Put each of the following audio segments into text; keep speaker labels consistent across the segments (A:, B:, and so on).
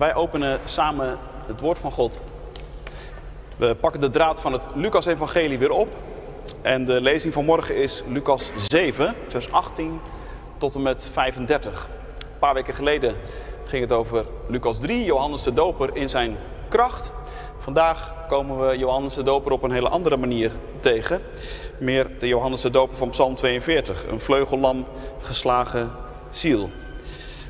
A: Wij openen samen het woord van God. We pakken de draad van het Lucas-evangelie weer op. En de lezing van morgen is Lucas 7, vers 18 tot en met 35. Een paar weken geleden ging het over Lucas 3, Johannes de Doper in zijn kracht. Vandaag komen we Johannes de Doper op een hele andere manier tegen. Meer de Johannes de Doper van Psalm 42, een vleugellam geslagen ziel.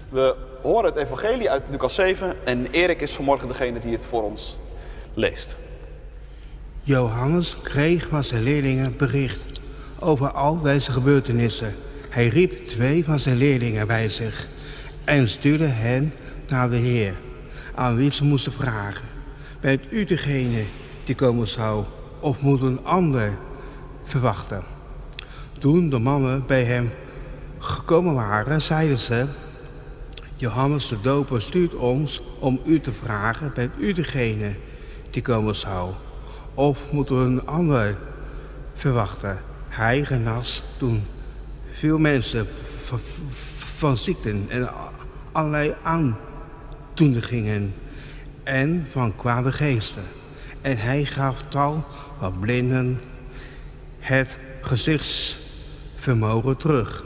A: We horen het evangelie uit Lucas 7 en Erik is vanmorgen degene die het voor ons leest.
B: Johannes kreeg van zijn leerlingen bericht over al deze gebeurtenissen. Hij riep twee van zijn leerlingen bij zich en stuurde hen naar de Heer, aan wie ze moesten vragen. Bent u degene die komen zou, of moet een ander verwachten? Toen de mannen bij hem gekomen waren, zeiden ze... Johannes de Doper stuurt ons om u te vragen, bent u degene die komen zou? Of moeten we een ander verwachten? Hij genas toen veel mensen van ziekten en allerlei aandoeningen en van kwade geesten. En hij gaf tal van blinden het gezichtsvermogen terug.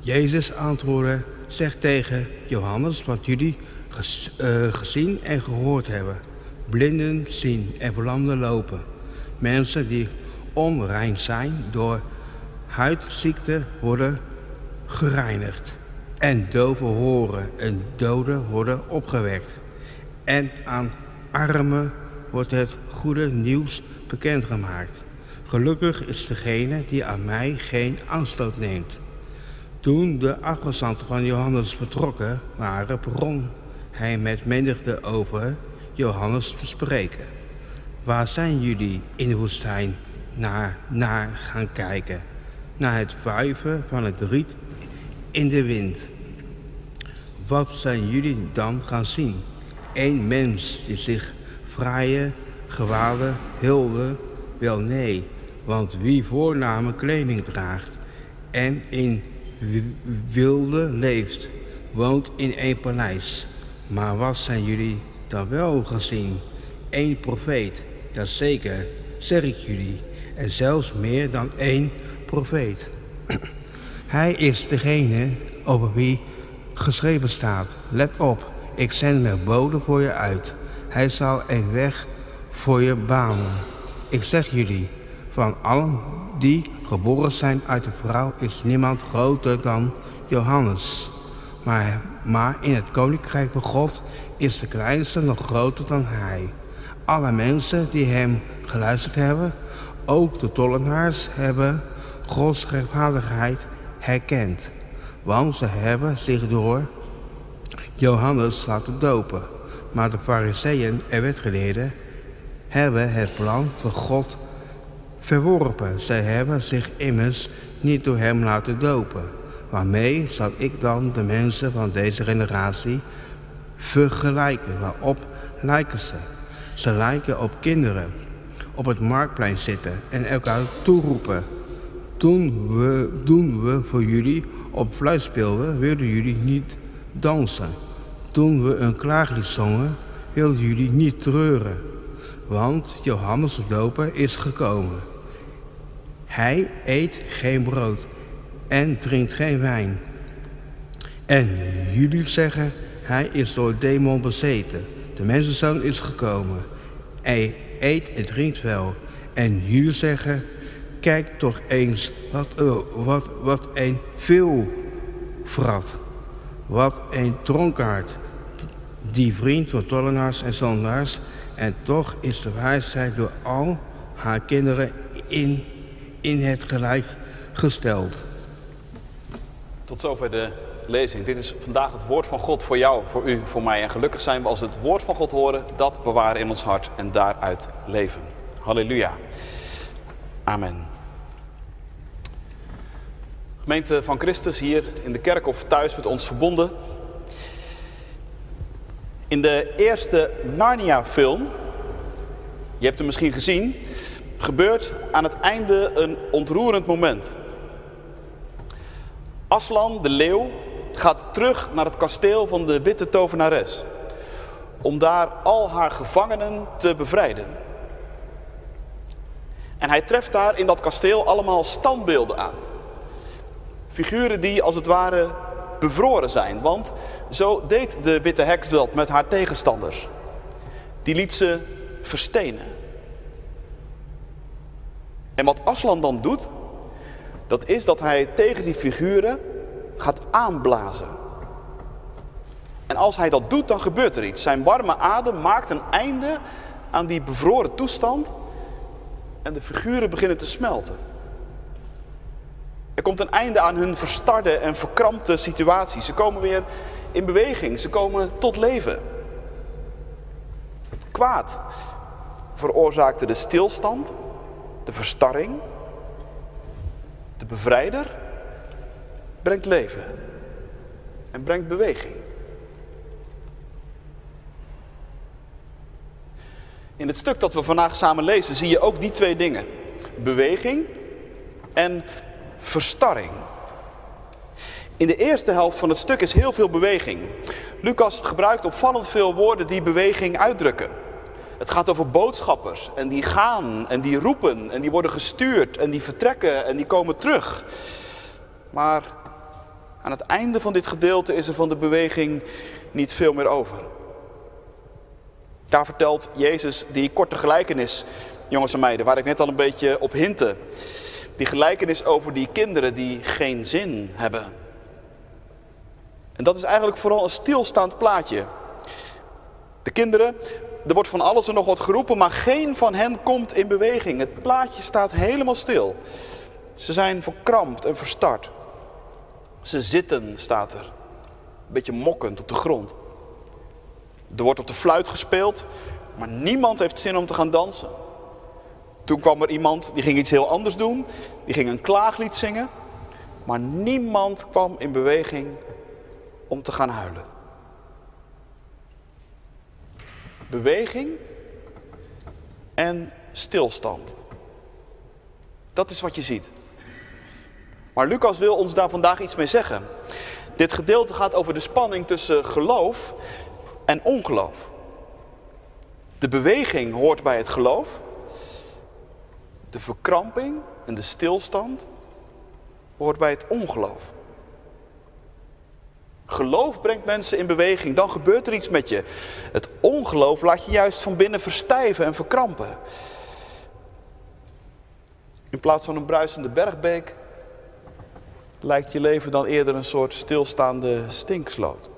B: Jezus antwoordde, zegt tegen Johannes wat jullie uh, gezien en gehoord hebben. Blinden zien en verlamden lopen. Mensen die onrein zijn door huidziekte worden gereinigd. En doven horen en doden worden opgewekt. En aan armen wordt het goede nieuws bekendgemaakt. Gelukkig is degene die aan mij geen aanstoot neemt. Toen de afgezanten van Johannes vertrokken waren, begon hij met menigte over Johannes te spreken. Waar zijn jullie in de woestijn naar, naar gaan kijken? Naar het wuiven van het riet in de wind. Wat zijn jullie dan gaan zien? Een mens die zich fraaie gewaden hulde? Wel nee, want wie voorname kleding draagt en in wilde leeft, woont in een paleis. Maar wat zijn jullie dan wel gezien? Eén profeet, jazeker, zeg ik jullie, en zelfs meer dan één profeet. Hij is degene over wie geschreven staat. Let op, ik zend mijn bode voor je uit. Hij zal een weg voor je banen. Ik zeg jullie, van allen die geboren zijn uit de vrouw is niemand groter dan Johannes. Maar, maar in het koninkrijk van God is de kleinste nog groter dan hij. Alle mensen die hem geluisterd hebben, ook de tollenaars, hebben Gods rechtvaardigheid herkend. Want ze hebben zich door Johannes laten dopen. Maar de fariseeën en wetgeleerden hebben het plan van God verworpen. Zij hebben zich immers niet door hem laten dopen. Waarmee zal ik dan de mensen van deze generatie vergelijken? Waarop lijken ze? Ze lijken op kinderen op het marktplein zitten en elkaar toeroepen. Toen we, doen we voor jullie op fluit speelden, wilden jullie niet dansen. Toen we een klaaglied zongen, wilden jullie niet treuren. Want Johannes de is gekomen. Hij eet geen brood en drinkt geen wijn. En jullie zeggen, hij is door demon bezeten. De mensenzoon is gekomen. Hij eet en drinkt wel. En jullie zeggen, kijk toch eens wat, uh, wat, wat een veel vrat. Wat een dronkaard. Die vriend van tollenaars en zondaars. En toch is de wijsheid door al haar kinderen in in het gelijk gesteld.
A: Tot zover de lezing. Dit is vandaag het woord van God voor jou, voor u, voor mij. En gelukkig zijn we als het woord van God horen, dat bewaren in ons hart en daaruit leven. Halleluja. Amen. Gemeente van Christus hier in de kerk of thuis met ons verbonden. In de eerste Narnia-film, je hebt hem misschien gezien, gebeurt aan het einde een ontroerend moment. Aslan, de leeuw, gaat terug naar het kasteel van de witte tovenares. om daar al haar gevangenen te bevrijden. En hij treft daar in dat kasteel allemaal standbeelden aan. Figuren die als het ware bevroren zijn, want zo deed de witte heks dat met haar tegenstanders. Die liet ze verstenen. En wat Aslan dan doet, dat is dat hij tegen die figuren gaat aanblazen. En als hij dat doet, dan gebeurt er iets. Zijn warme adem maakt een einde aan die bevroren toestand en de figuren beginnen te smelten. Er komt een einde aan hun verstarde en verkrampte situatie. Ze komen weer in beweging, ze komen tot leven. Het kwaad veroorzaakte de stilstand, de verstarring. De bevrijder brengt leven en brengt beweging. In het stuk dat we vandaag samen lezen zie je ook die twee dingen. Beweging en verstarring. In de eerste helft van het stuk is heel veel beweging. Lucas gebruikt opvallend veel woorden die beweging uitdrukken. Het gaat over boodschappers en die gaan en die roepen en die worden gestuurd en die vertrekken en die komen terug. Maar aan het einde van dit gedeelte is er van de beweging niet veel meer over. Daar vertelt Jezus die korte gelijkenis, jongens en meiden, waar ik net al een beetje op hintte. Die gelijkenis over die kinderen die geen zin hebben. En dat is eigenlijk vooral een stilstaand plaatje. De kinderen, er wordt van alles en nog wat geroepen, maar geen van hen komt in beweging. Het plaatje staat helemaal stil. Ze zijn verkrampt en verstard. Ze zitten, staat er. Een beetje mokkend op de grond. Er wordt op de fluit gespeeld, maar niemand heeft zin om te gaan dansen. Toen kwam er iemand die ging iets heel anders doen. Die ging een klaaglied zingen. Maar niemand kwam in beweging om te gaan huilen. Beweging en stilstand. Dat is wat je ziet. Maar Lucas wil ons daar vandaag iets mee zeggen. Dit gedeelte gaat over de spanning tussen geloof en ongeloof. De beweging hoort bij het geloof. De verkramping en de stilstand hoort bij het ongeloof. Geloof brengt mensen in beweging, dan gebeurt er iets met je. Het ongeloof laat je juist van binnen verstijven en verkrampen. In plaats van een bruisende bergbeek lijkt je leven dan eerder een soort stilstaande stinksloot.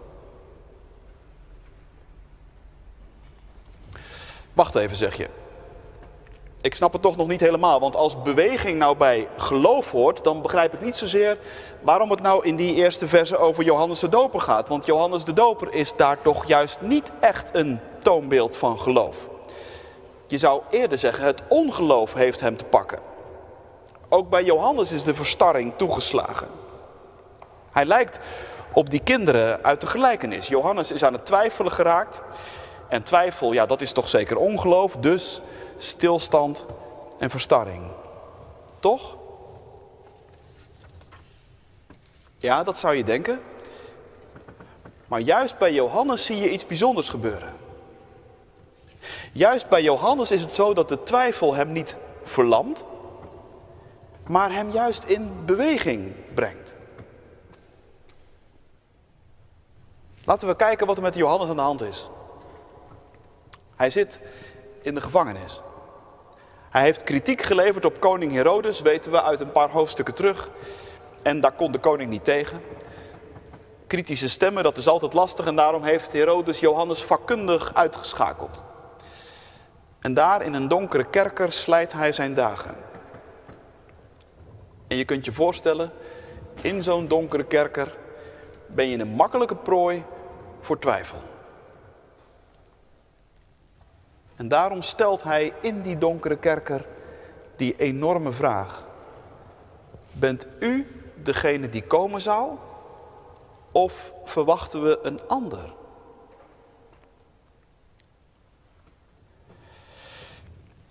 A: Wacht even, zeg je. Ik snap het toch nog niet helemaal, want als beweging nou bij geloof hoort, dan begrijp ik niet zozeer waarom het nou in die eerste verse over Johannes de Doper gaat. Want Johannes de Doper is daar toch juist niet echt een toonbeeld van geloof. Je zou eerder zeggen, het ongeloof heeft hem te pakken. Ook bij Johannes is de verstarring toegeslagen. Hij lijkt op die kinderen uit de gelijkenis. Johannes is aan het twijfelen geraakt. En twijfel, ja, dat is toch zeker ongeloof, dus stilstand en verstarring. Toch? Ja, dat zou je denken. Maar juist bij Johannes zie je iets bijzonders gebeuren. Juist bij Johannes is het zo dat de twijfel hem niet verlamt, maar hem juist in beweging brengt. Laten we kijken wat er met Johannes aan de hand is. Hij zit in de gevangenis. Hij heeft kritiek geleverd op koning Herodes, weten we uit een paar hoofdstukken terug. En daar kon de koning niet tegen. Kritische stemmen, dat is altijd lastig en daarom heeft Herodes Johannes vakkundig uitgeschakeld. En daar in een donkere kerker slijt hij zijn dagen. En je kunt je voorstellen, in zo'n donkere kerker ben je een makkelijke prooi voor twijfel. En daarom stelt hij in die donkere kerker die enorme vraag. Bent u degene die komen zou? Of verwachten we een ander?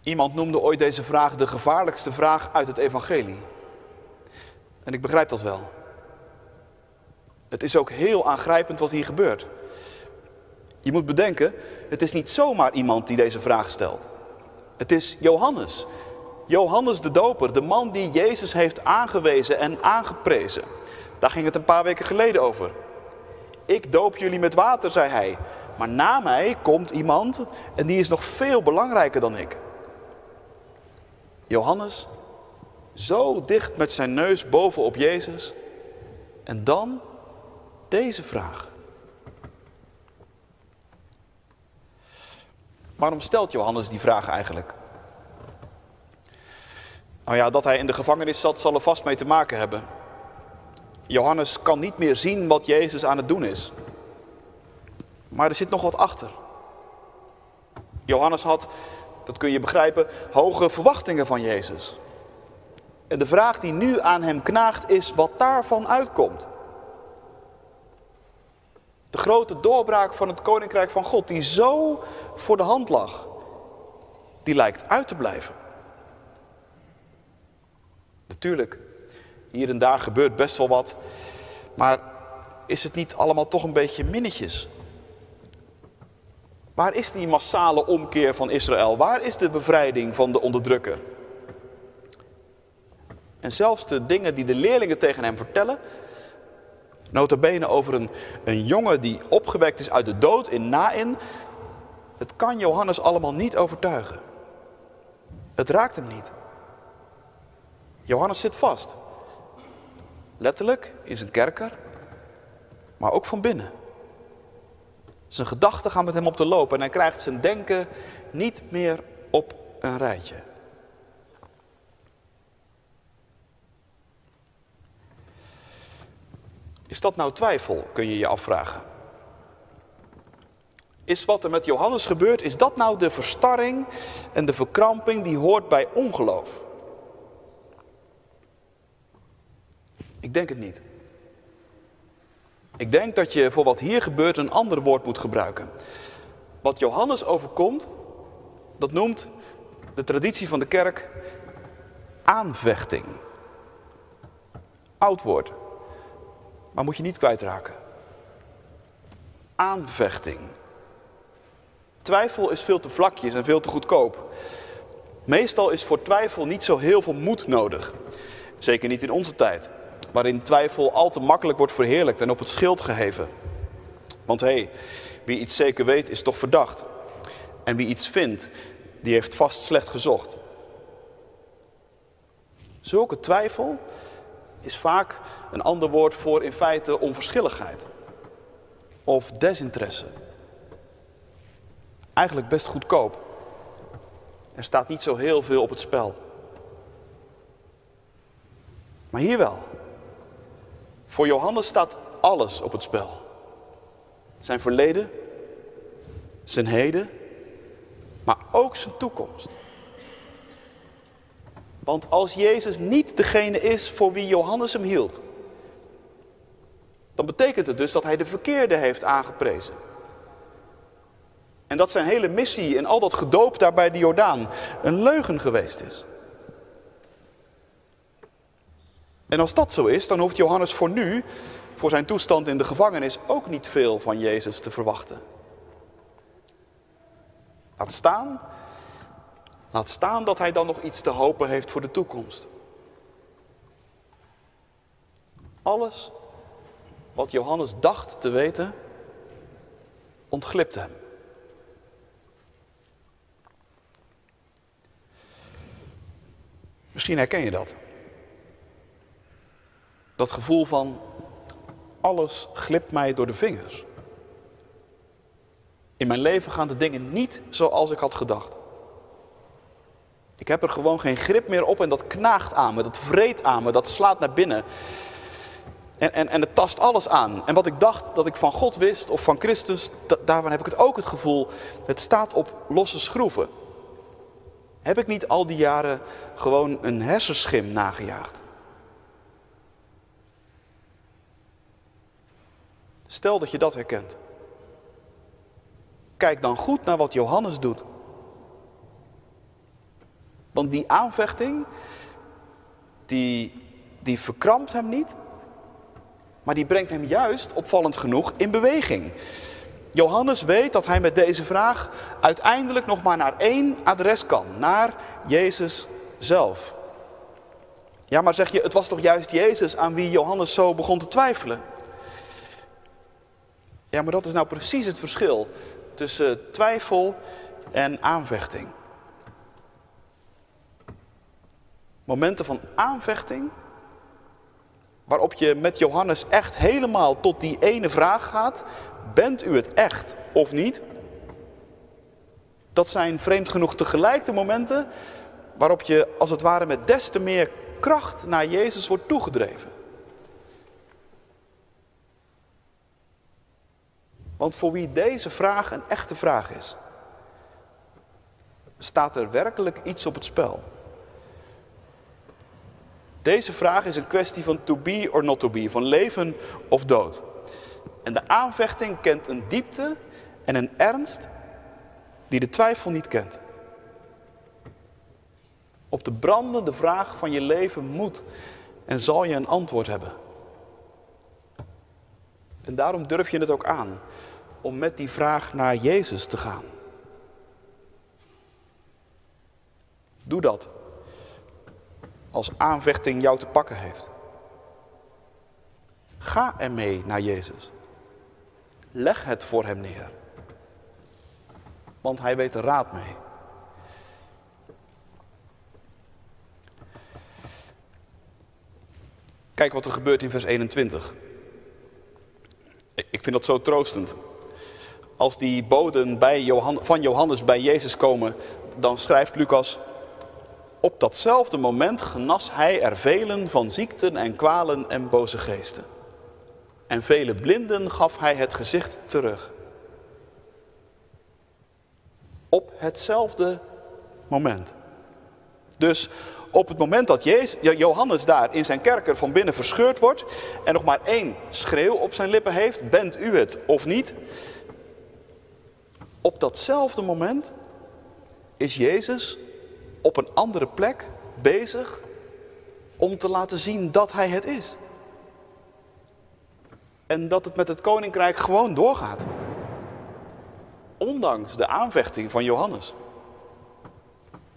A: Iemand noemde ooit deze vraag de gevaarlijkste vraag uit het evangelie. En ik begrijp dat wel. Het is ook heel aangrijpend wat hier gebeurt. Je moet bedenken, het is niet zomaar iemand die deze vraag stelt. Het is Johannes. Johannes de Doper, de man die Jezus heeft aangewezen en aangeprezen. Daar ging het een paar weken geleden over. Ik doop jullie met water, zei hij. Maar na mij komt iemand en die is nog veel belangrijker dan ik. Johannes, zo dicht met zijn neus bovenop Jezus. En dan deze vraag. Waarom stelt Johannes die vraag eigenlijk? Nou ja, dat hij in de gevangenis zat, zal er vast mee te maken hebben. Johannes kan niet meer zien wat Jezus aan het doen is. Maar er zit nog wat achter. Johannes had, dat kun je begrijpen, hoge verwachtingen van Jezus. En de vraag die nu aan hem knaagt is wat daarvan uitkomt. Grote doorbraak van het koninkrijk van God, die zo voor de hand lag, die lijkt uit te blijven. Natuurlijk, hier en daar gebeurt best wel wat, maar is het niet allemaal toch een beetje minnetjes? Waar is die massale omkeer van Israël? Waar is de bevrijding van de onderdrukker? En zelfs de dingen die de leerlingen tegen hem vertellen, Notabene over een, een jongen die opgewekt is uit de dood in Nain. Het kan Johannes allemaal niet overtuigen. Het raakt hem niet. Johannes zit vast. Letterlijk in zijn kerker, maar ook van binnen. Zijn gedachten gaan met hem op de loop en hij krijgt zijn denken niet meer op een rijtje. Is dat nou twijfel, kun je je afvragen. Is wat er met Johannes gebeurt, is dat nou de verstarring en de verkramping die hoort bij ongeloof? Ik denk het niet. Ik denk dat je voor wat hier gebeurt een ander woord moet gebruiken. Wat Johannes overkomt, dat noemt de traditie van de kerk aanvechting. Oud woord maar moet je niet kwijtraken. Aanvechting. Twijfel is veel te vlakjes en veel te goedkoop. Meestal is voor twijfel niet zo heel veel moed nodig. Zeker niet in onze tijd, waarin twijfel al te makkelijk wordt verheerlijkt en op het schild geheven. Want hé, hey, wie iets zeker weet is toch verdacht. En wie iets vindt, die heeft vast slecht gezocht. Zulke twijfel is vaak een ander woord voor in feite onverschilligheid of desinteresse. Eigenlijk best goedkoop. Er staat niet zo heel veel op het spel. Maar hier wel. Voor Johannes staat alles op het spel. Zijn verleden, zijn heden, maar ook zijn toekomst. Want als Jezus niet degene is voor wie Johannes hem hield, dan betekent het dus dat hij de verkeerde heeft aangeprezen. En dat zijn hele missie en al dat gedoop daar bij de Jordaan een leugen geweest is. En als dat zo is, dan hoeft Johannes voor nu, voor zijn toestand in de gevangenis, ook niet veel van Jezus te verwachten. Laat staan Laat staan dat hij dan nog iets te hopen heeft voor de toekomst. Alles wat Johannes dacht te weten, ontglipte hem. Misschien herken je dat. Dat gevoel van alles glipt mij door de vingers. In mijn leven gaan de dingen niet zoals ik had gedacht. Ik heb er gewoon geen grip meer op en dat knaagt aan me, dat vreet aan me, dat slaat naar binnen. En, en, en het tast alles aan. En wat ik dacht dat ik van God wist of van Christus, daarvan heb ik het ook het gevoel, het staat op losse schroeven. Heb ik niet al die jaren gewoon een hersenschim nagejaagd? Stel dat je dat herkent. Kijk dan goed naar wat Johannes doet. Want die aanvechting, die, die verkrampt hem niet, maar die brengt hem juist, opvallend genoeg, in beweging. Johannes weet dat hij met deze vraag uiteindelijk nog maar naar één adres kan, naar Jezus zelf. Ja, maar zeg je, het was toch juist Jezus aan wie Johannes zo begon te twijfelen? Ja, maar dat is nou precies het verschil tussen twijfel en aanvechting. Momenten van aanvechting, waarop je met Johannes echt helemaal tot die ene vraag gaat, bent u het echt of niet? Dat zijn vreemd genoeg tegelijk de momenten waarop je als het ware met des te meer kracht naar Jezus wordt toegedreven. Want voor wie deze vraag een echte vraag is, staat er werkelijk iets op het spel. Deze vraag is een kwestie van to be or not to be, van leven of dood. En de aanvechting kent een diepte en een ernst die de twijfel niet kent. Op de brandende vraag van je leven moet en zal je een antwoord hebben. En daarom durf je het ook aan om met die vraag naar Jezus te gaan. Doe dat als aanvechting jou te pakken heeft. Ga ermee naar Jezus. Leg het voor hem neer. Want hij weet er raad mee. Kijk wat er gebeurt in vers 21. Ik vind dat zo troostend. Als die boden bij Johan, van Johannes bij Jezus komen, dan schrijft Lucas, op datzelfde moment genas hij er velen van ziekten en kwalen en boze geesten. En vele blinden gaf hij het gezicht terug. Op hetzelfde moment. Dus op het moment dat Jezus, Johannes daar in zijn kerker van binnen verscheurd wordt en nog maar één schreeuw op zijn lippen heeft, bent u het of niet? Op datzelfde moment is Jezus op een andere plek bezig om te laten zien dat hij het is. En dat het met het koninkrijk gewoon doorgaat. Ondanks de aanvechting van Johannes.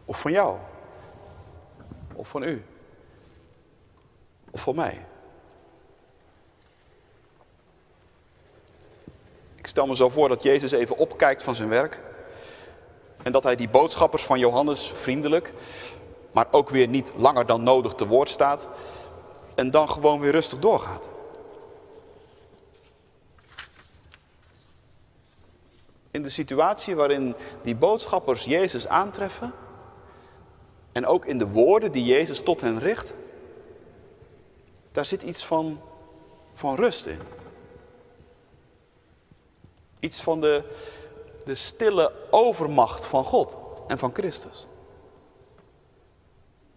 A: Of van jou. Of van u. Of van mij. Ik stel me zo voor dat Jezus even opkijkt van zijn werk. En dat hij die boodschappers van Johannes vriendelijk, maar ook weer niet langer dan nodig te woord staat. En dan gewoon weer rustig doorgaat. In de situatie waarin die boodschappers Jezus aantreffen. En ook in de woorden die Jezus tot hen richt. Daar zit iets van, van rust in. Iets van de, de stille overmacht van God en van Christus.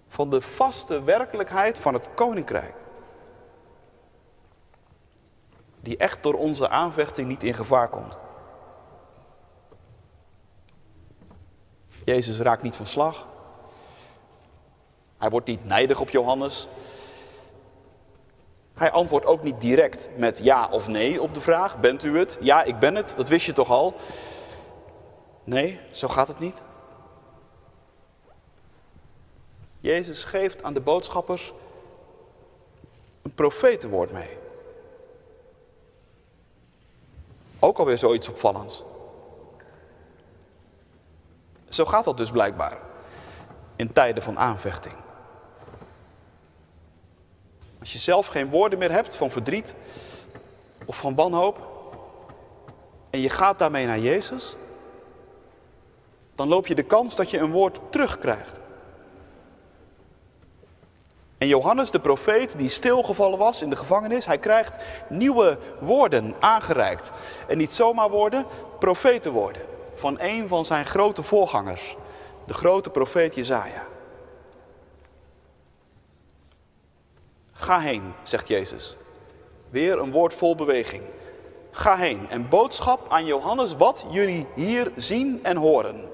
A: Van de vaste werkelijkheid van het koninkrijk. Die echt door onze aanvechting niet in gevaar komt. Jezus raakt niet van slag. Hij wordt niet nijdig op Johannes. Hij antwoordt ook niet direct met ja of nee op de vraag: Bent u het? Ja, ik ben het. Dat wist je toch al? Nee, zo gaat het niet. Jezus geeft aan de boodschappers een profetenwoord mee. Ook alweer zoiets opvallends. Zo gaat dat dus blijkbaar in tijden van aanvechting. Als je zelf geen woorden meer hebt van verdriet of van wanhoop en je gaat daarmee naar Jezus, dan loop je de kans dat je een woord terugkrijgt. En Johannes, de profeet die stilgevallen was in de gevangenis, hij krijgt nieuwe woorden aangereikt. En niet zomaar woorden, profetenwoorden van een van zijn grote voorgangers, de grote profeet Jezaja. Ga heen, zegt Jezus. Weer een woord vol beweging. Ga heen en boodschap aan Johannes wat jullie hier zien en horen.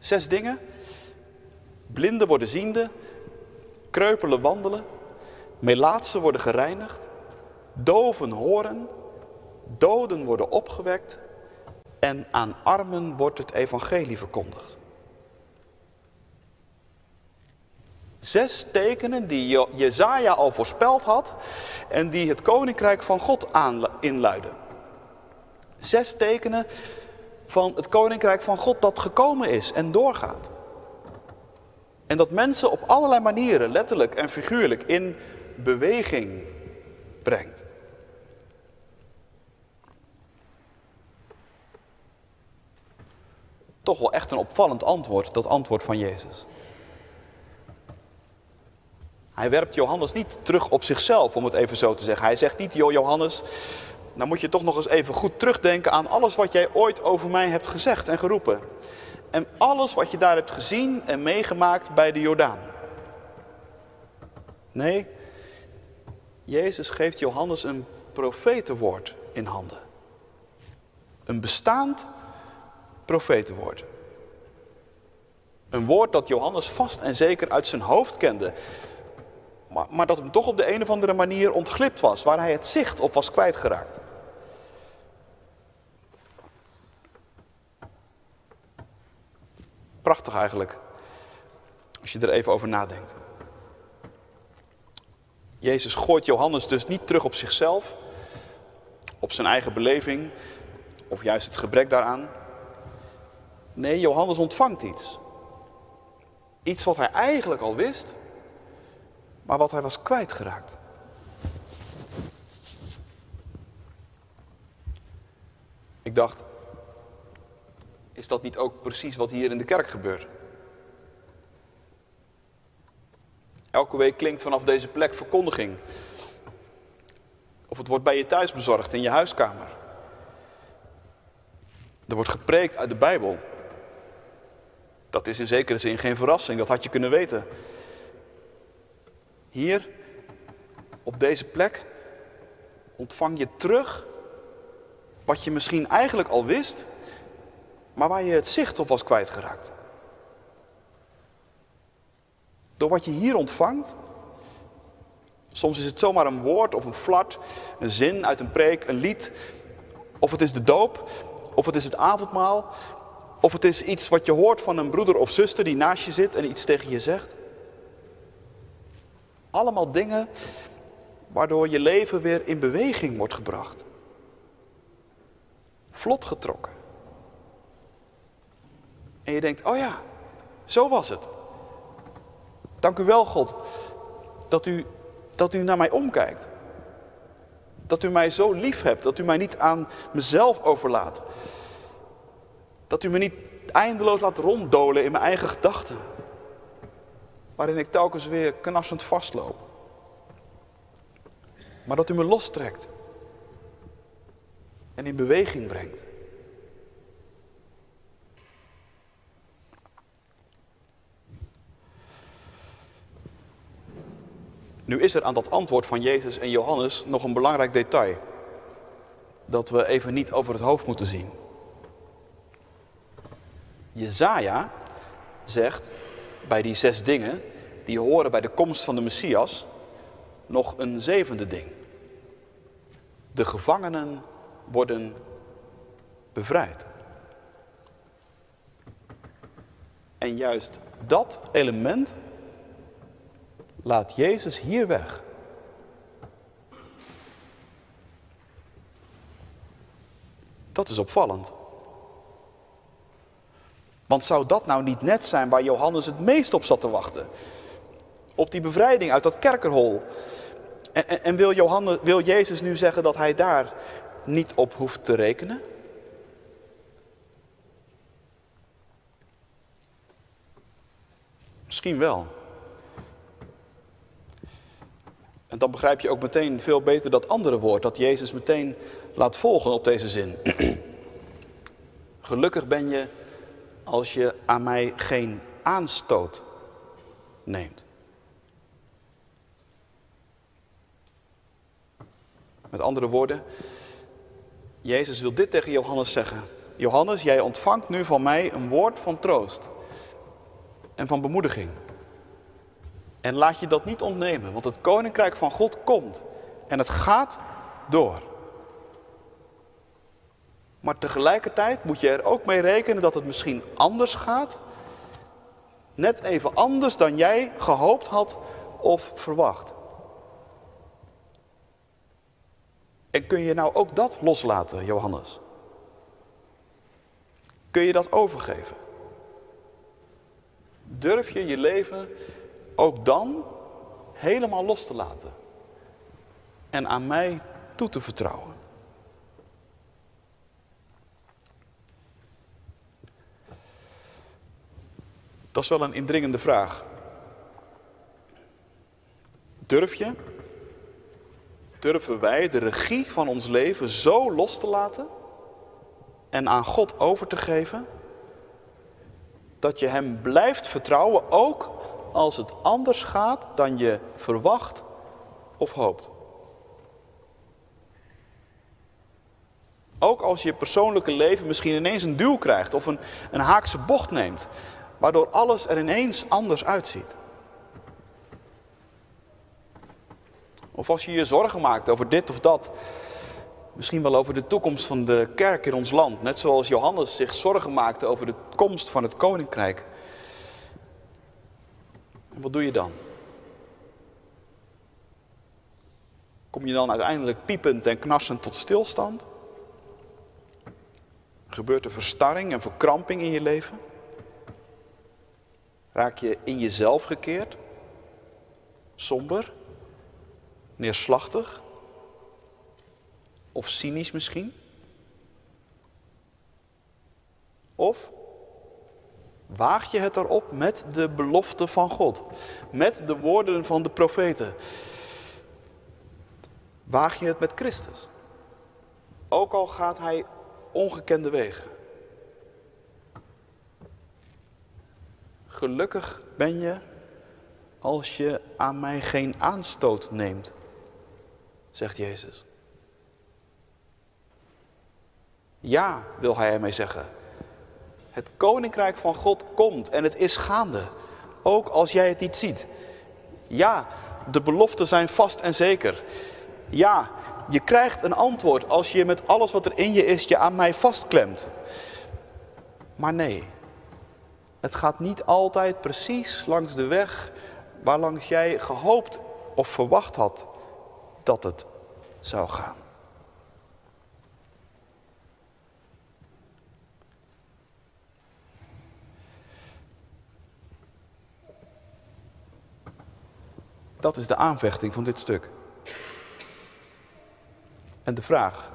A: Zes dingen. Blinden worden ziende, kreupelen wandelen, melaatsen worden gereinigd, doven horen, doden worden opgewekt en aan armen wordt het evangelie verkondigd. Zes tekenen die Jezaja al voorspeld had en die het koninkrijk van God inluiden. Zes tekenen van het koninkrijk van God dat gekomen is en doorgaat. En dat mensen op allerlei manieren, letterlijk en figuurlijk, in beweging brengt. Toch wel echt een opvallend antwoord, dat antwoord van Jezus. Hij werpt Johannes niet terug op zichzelf, om het even zo te zeggen. Hij zegt niet, joh Johannes, dan moet je toch nog eens even goed terugdenken aan alles wat jij ooit over mij hebt gezegd en geroepen. En alles wat je daar hebt gezien en meegemaakt bij de Jordaan. Nee, Jezus geeft Johannes een profetenwoord in handen. Een bestaand profetenwoord. Een woord dat Johannes vast en zeker uit zijn hoofd kende. Maar, maar dat hem toch op de een of andere manier ontglipt was, waar hij het zicht op was kwijtgeraakt. Prachtig eigenlijk, als je er even over nadenkt. Jezus gooit Johannes dus niet terug op zichzelf, op zijn eigen beleving of juist het gebrek daaraan. Nee, Johannes ontvangt iets. Iets wat hij eigenlijk al wist, maar wat hij was kwijtgeraakt. Ik dacht, is dat niet ook precies wat hier in de kerk gebeurt? Elke week klinkt vanaf deze plek verkondiging. Of het wordt bij je thuis bezorgd in je huiskamer. Er wordt gepreekt uit de Bijbel. Dat is in zekere zin geen verrassing, dat had je kunnen weten. Hier, op deze plek, ontvang je terug wat je misschien eigenlijk al wist, maar waar je het zicht op was kwijtgeraakt. Door wat je hier ontvangt, soms is het zomaar een woord of een flart, een zin uit een preek, een lied, of het is de doop, of het is het avondmaal, of het is iets wat je hoort van een broeder of zuster die naast je zit en iets tegen je zegt. Allemaal dingen waardoor je leven weer in beweging wordt gebracht. Vlot getrokken. En je denkt, oh ja, zo was het. Dank u wel, God, dat u, dat u naar mij omkijkt. Dat u mij zo lief hebt, dat u mij niet aan mezelf overlaat. Dat u me niet eindeloos laat ronddolen in mijn eigen gedachten. Waarin ik telkens weer knarsend vastloop. Maar dat u me lostrekt. En in beweging brengt. Nu is er aan dat antwoord van Jezus en Johannes nog een belangrijk detail. Dat we even niet over het hoofd moeten zien. Jezaja zegt bij die zes dingen die horen bij de komst van de Messias nog een zevende ding. De gevangenen worden bevrijd. En juist dat element laat Jezus hier weg. Dat is opvallend. Want zou dat nou niet net zijn waar Johannes het meest op zat te wachten? Op die bevrijding uit dat kerkerhol. En, en, en wil, Johannes, wil Jezus nu zeggen dat hij daar niet op hoeft te rekenen? Misschien wel. En dan begrijp je ook meteen veel beter dat andere woord, dat Jezus meteen laat volgen op deze zin. Gelukkig ben je als je aan mij geen aanstoot neemt. Met andere woorden, Jezus wil dit tegen Johannes zeggen. Johannes, jij ontvangt nu van mij een woord van troost en van bemoediging. En laat je dat niet ontnemen, want het koninkrijk van God komt en het gaat door. Maar tegelijkertijd moet je er ook mee rekenen dat het misschien anders gaat. Net even anders dan jij gehoopt had of verwacht. En kun je nou ook dat loslaten, Johannes? Kun je dat overgeven? Durf je je leven ook dan helemaal los te laten en aan mij toe te vertrouwen? Dat is wel een indringende vraag. Durf je? Durven wij de regie van ons leven zo los te laten en aan God over te geven? Dat je Hem blijft vertrouwen, ook als het anders gaat dan je verwacht of hoopt. Ook als je persoonlijke leven misschien ineens een duw krijgt of een, een haakse bocht neemt, waardoor alles er ineens anders uitziet. Of als je je zorgen maakt over dit of dat, misschien wel over de toekomst van de kerk in ons land, net zoals Johannes zich zorgen maakte over de komst van het koninkrijk. Wat doe je dan? Kom je dan uiteindelijk piepend en knarsend tot stilstand? Gebeurt er verstarring en verkramping in je leven? Raak je in jezelf gekeerd? Somber? Neerslachtig? Of cynisch misschien? Of waag je het erop met de belofte van God, met de woorden van de profeten? Waag je het met Christus? Ook al gaat hij ongekende wegen. Gelukkig ben je als je aan mij geen aanstoot neemt, zegt Jezus. Ja, wil hij ermee zeggen. Het koninkrijk van God komt en het is gaande, ook als jij het niet ziet. Ja, de beloften zijn vast en zeker. Ja, je krijgt een antwoord als je met alles wat er in je is je aan mij vastklemt. Maar nee, het gaat niet altijd precies langs de weg waarlangs jij gehoopt of verwacht had dat het zou gaan. Dat is de aanvechting van dit stuk. En de vraag,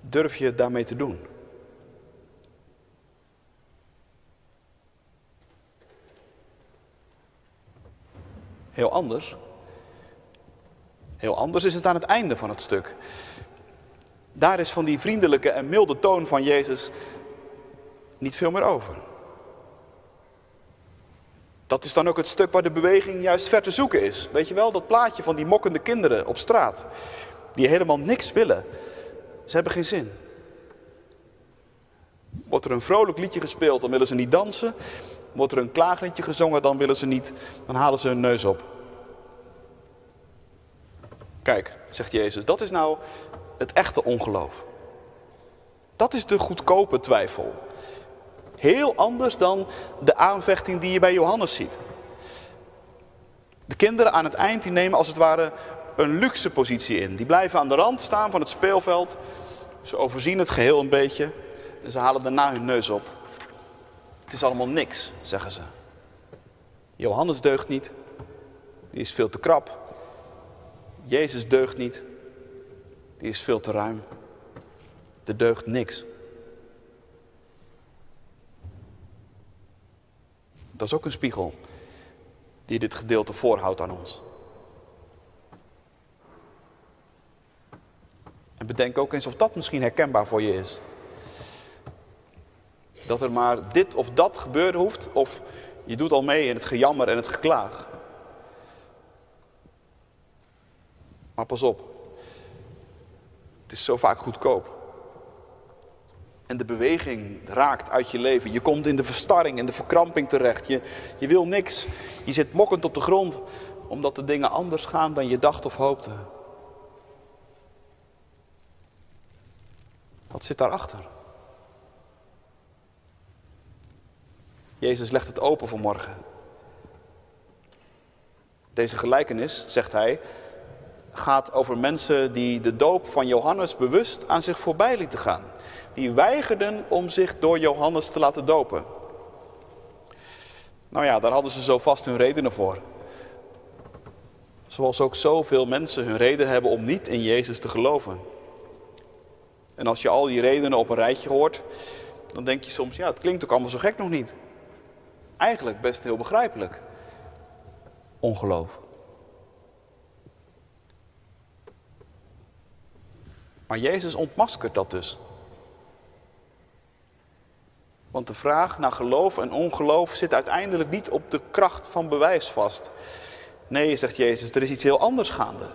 A: durf je het daarmee te doen? Heel anders. Heel anders is het aan het einde van het stuk. Daar is van die vriendelijke en milde toon van Jezus niet veel meer over. Dat is dan ook het stuk waar de beweging juist ver te zoeken is. Weet je wel, dat plaatje van die mokkende kinderen op straat. Die helemaal niks willen. Ze hebben geen zin. Wordt er een vrolijk liedje gespeeld, dan willen ze niet dansen. Wordt er een klaagliedje gezongen, dan willen ze niet, dan halen ze hun neus op. Kijk, zegt Jezus, dat is nou het echte ongeloof. Dat is de goedkope twijfel. Heel anders dan de aanvechting die je bij Johannes ziet. De kinderen aan het eind die nemen als het ware een luxe positie in. Die blijven aan de rand staan van het speelveld. Ze overzien het geheel een beetje en ze halen daarna hun neus op. Is allemaal niks, zeggen ze. Johannes deugt niet. Die is veel te krap. Jezus deugt niet. Die is veel te ruim. Er deugt niks. Dat is ook een spiegel die dit gedeelte voorhoudt aan ons. En bedenk ook eens of dat misschien herkenbaar voor je is. Dat er maar dit of dat gebeuren hoeft, of je doet al mee in het gejammer en het geklaag. Maar pas op, het is zo vaak goedkoop. En de beweging raakt uit je leven. Je komt in de verstarring en de verkramping terecht. Je, je wil niks. Je zit mokkend op de grond omdat de dingen anders gaan dan je dacht of hoopte. Wat zit daarachter? Jezus legt het open voor morgen. Deze gelijkenis, zegt hij, gaat over mensen die de doop van Johannes bewust aan zich voorbij lieten gaan. Die weigerden om zich door Johannes te laten dopen. Nou ja, daar hadden ze zo vast hun redenen voor. Zoals ook zoveel mensen hun reden hebben om niet in Jezus te geloven. En als je al die redenen op een rijtje hoort, dan denk je soms, ja, het klinkt ook allemaal zo gek nog niet. Eigenlijk best heel begrijpelijk. Ongeloof. Maar Jezus ontmaskert dat dus. Want de vraag naar geloof en ongeloof zit uiteindelijk niet op de kracht van bewijs vast. Nee, zegt Jezus, er is iets heel anders gaande.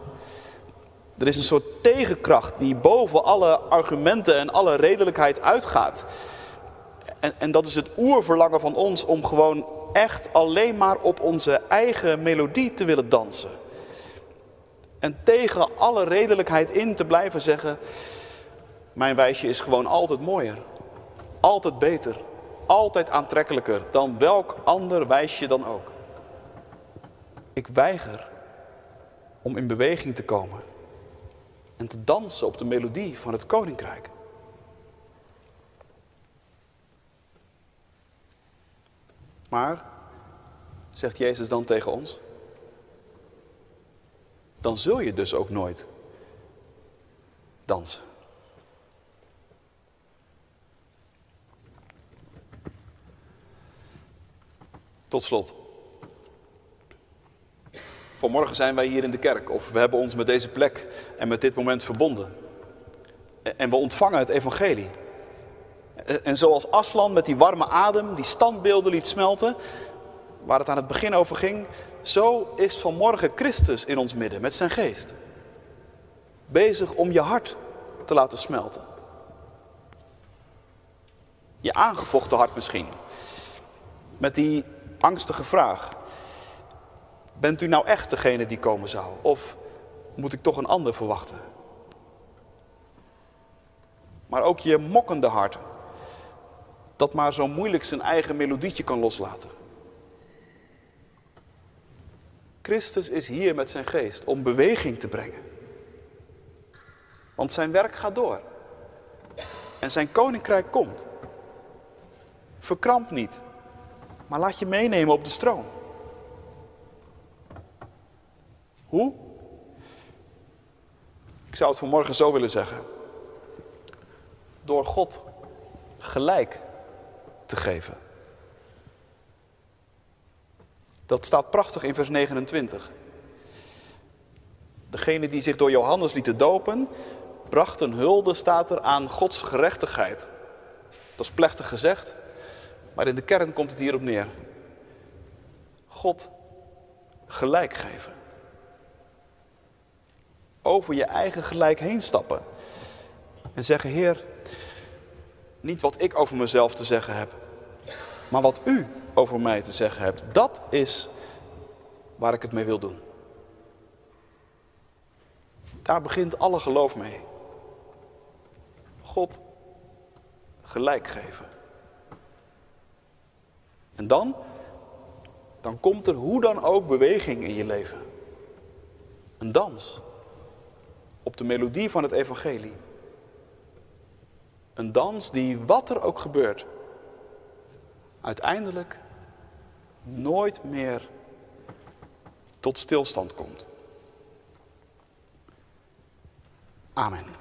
A: Er is een soort tegenkracht die boven alle argumenten en alle redelijkheid uitgaat. En, en dat is het oerverlangen van ons om gewoon echt alleen maar op onze eigen melodie te willen dansen. En tegen alle redelijkheid in te blijven zeggen, mijn wijsje is gewoon altijd mooier, altijd beter, altijd aantrekkelijker dan welk ander wijsje dan ook. Ik weiger om in beweging te komen en te dansen op de melodie van het koninkrijk. Maar, zegt Jezus dan tegen ons, dan zul je dus ook nooit dansen. Tot slot. Vanmorgen zijn wij hier in de kerk of we hebben ons met deze plek en met dit moment verbonden. En we ontvangen het evangelie. En zoals Aslan met die warme adem die standbeelden liet smelten, waar het aan het begin over ging, zo is vanmorgen Christus in ons midden met zijn geest. Bezig om je hart te laten smelten. Je aangevochten hart misschien. Met die angstige vraag. Bent u nou echt degene die komen zou? Of moet ik toch een ander verwachten? Maar ook je mokkende hart. Dat maar zo moeilijk zijn eigen melodietje kan loslaten. Christus is hier met zijn geest om beweging te brengen. Want zijn werk gaat door. En zijn koninkrijk komt. Verkramp niet, maar laat je meenemen op de stroom. Hoe? Ik zou het vanmorgen zo willen zeggen. Door God gelijk te geven. Dat staat prachtig in vers 29. Degene die zich door Johannes lieten dopen, brachten hulde, staat er, aan Gods gerechtigheid. Dat is plechtig gezegd, maar in de kern komt het hierop neer. God gelijk geven. Over je eigen gelijk heen stappen. En zeggen, Heer, niet wat ik over mezelf te zeggen heb, maar wat u over mij te zeggen hebt. Dat is waar ik het mee wil doen. Daar begint alle geloof mee. God gelijk geven. En dan, dan komt er hoe dan ook beweging in je leven. Een dans. Op de melodie van het evangelie. Een dans die, wat er ook gebeurt, uiteindelijk nooit meer tot stilstand komt. Amen.